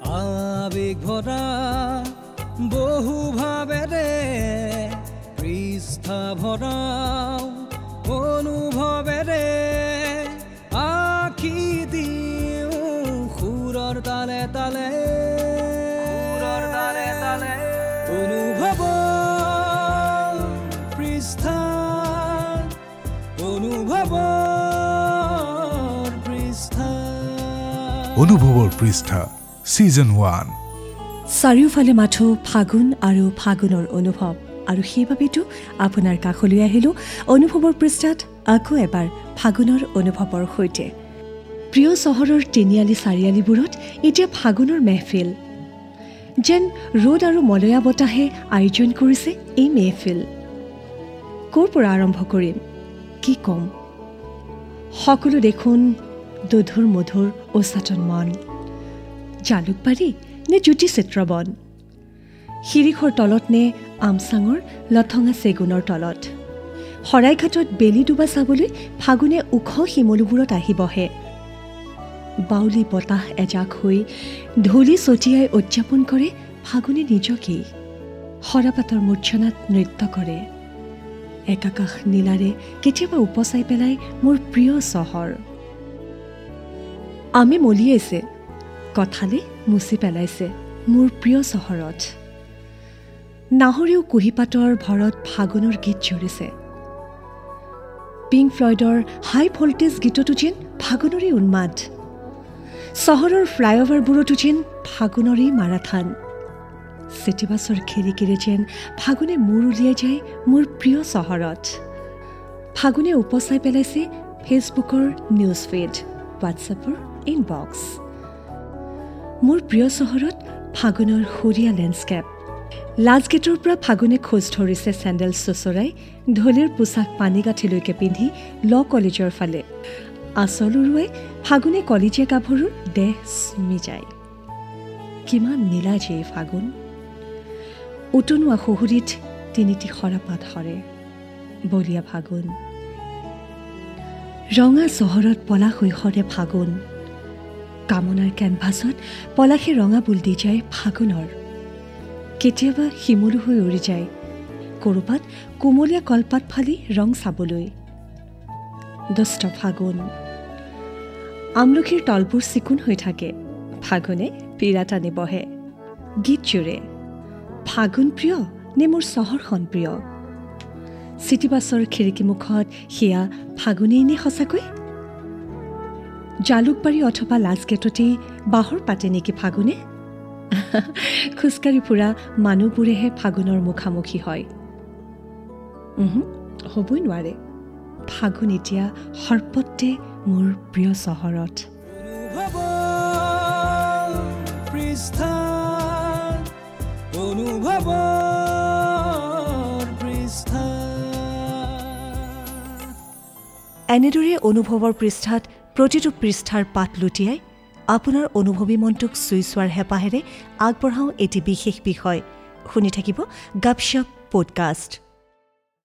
আবেগ ভরা বহু ভাবেৰে পৃষ্ঠা ভৰাও অনুভৱেৰে আখি দিওঁ সুৰৰ তালে তালে। সুৰৰ তালে তালে। অনুভৱ পৃষ্ঠা অনুভৱ পৃষ্ঠা। অনুভৱৰ পৃষ্ঠা। ছিজন ওৱান চাৰিওফালে মাথো ফাগুন আৰু ফাগুনৰ অনুভৱ। আৰু সেইবাবেতো আপোনাৰ কাষলৈ আহিলোঁ। অনুভৱৰ পৃষ্ঠাত আকৌ এবাৰ ফাগুনৰ অনুভৱৰ সৈতে। প্ৰিয় চহৰৰ তিনিআলি চাৰিআলিবোৰত এতিয়া ফাগুনৰ মেহফিল। যেন ৰ'দ আৰু মলয়া বতাহে আয়োজন কৰিছে এই মেহফিল। ক'ৰ পৰা আৰম্ভ কৰিম? কি ক'ম? সকলো দেখোন দধুৰ মধুৰ উচাটন মন। জালুকবাৰী নে জ্যোতি চিত্ৰবন। শিৰিষৰ তলত নে আমচাঙৰ লথঙা চেগুনৰ তলত। শৰাইঘাটত বেলি ডুবা চাবলৈ ফাগুনে ওখ শিমলুবোৰত আহি বহে বাউলী বতাহ এজাক হৈ ধূলি ছটিয়াই উদযাপন কৰে ফাগুনে নিজকেই। শৰাপাতৰ মূৰ্ছনাত নৃত্য কৰে। একাকাশ নীলাৰে কেতিয়াবা উপচাই পেলাই মোৰ প্ৰিয় চহৰ। আমে মলিয়াইছে কঁঠালে মুচি পেলাইছে মোৰ প্ৰিয় চহৰত। নাহৰেও কুঁহিপাতৰ ভৰত ফাগুনৰ গীত জুৰিছে পিংক ফ্লয়ডৰ হাই ভল্টেজ গীততো যেন ফাগুনৰে উন্মাদ। চহৰৰ ফ্লাইঅভাৰবোৰতো যেন ফাগুনৰে মাৰাথান। চিটিবাছৰ খিৰিকিৰে যেন ফাগুনে মূৰ উলিয়াই যায় মোৰ প্ৰিয় চহৰত। ফাগুনে উপচাই পেলাইছে ফেচবুকৰ নিউজ ফিড হোৱাটছএপৰ ইনবক্স মোৰ প্ৰিয় চহৰত ফাগুনৰ সুৰীয়া লেণ্ডস্কেপ। লাজগেটৰ পৰা ফাগুনে খোজ ধৰিছে চেণ্ডেল চোচৰাই ঢলীৰ পোছাক পানীগাঁঠিলৈকে পিন্ধি ল কলেজৰ ফালে। আচল উৰুৱাই ফাগুনে কলেজীয়া গাভৰুৰ দেহ চুমি যায়। কিমান নীলা যে এই ফাগুন। উটনোৱা শহুৰিত তিনিটি সৰাপাত সৰে। বলীয়া ফাগুন। ৰঙা চহৰত পলাশ শৈশৰে ফাগুন। কামনাৰ কেনভাছত পলাশে ৰঙা বুল দি যায় ফাগুনৰ। কেতিয়াবা শিমলু হৈ উৰি যায় ক'ৰবাত কোমলীয়া কলপাত ফালি ৰং চাবলৈ। দুষ্ট ফাগুন। আমলখিৰ তলবোৰ চিকুণ হৈ থাকে ফাগুনে পীড়া টানি বহে। গীত জোৰে ফাগুন প্ৰিয় নে মোৰ চহৰখন প্ৰিয়? চিটিবাছৰ খিৰিকীমুখত সেয়া ফাগুনেই নে সঁচাকৈ? জালুকবাৰী অথবা লাজগেটতেই বাঁহৰ পাতে নেকি ফাগুনে? খোজকাঢ়ি ফুৰা মানুহবোৰেহে ফাগুনৰ মুখামুখি হয়। উহু, হ'বই নোৱাৰে। ফাগুন এতিয়া সৰ্বত্ৰে মোৰ প্ৰিয় চহৰত। এনেদৰে অনুভৱৰ পৃষ্ঠাত প্ৰতিটো পৃষ্ঠাৰ পাত লুটিয়াই আপোনাৰ অনুভৱী মনটোক চুই চোৱাৰ হেঁপাহেৰে আগবঢ়াওঁ এটি বিশেষ বিষয়। শুনি থাকিব গাপশ্বপ পডকাষ্ট।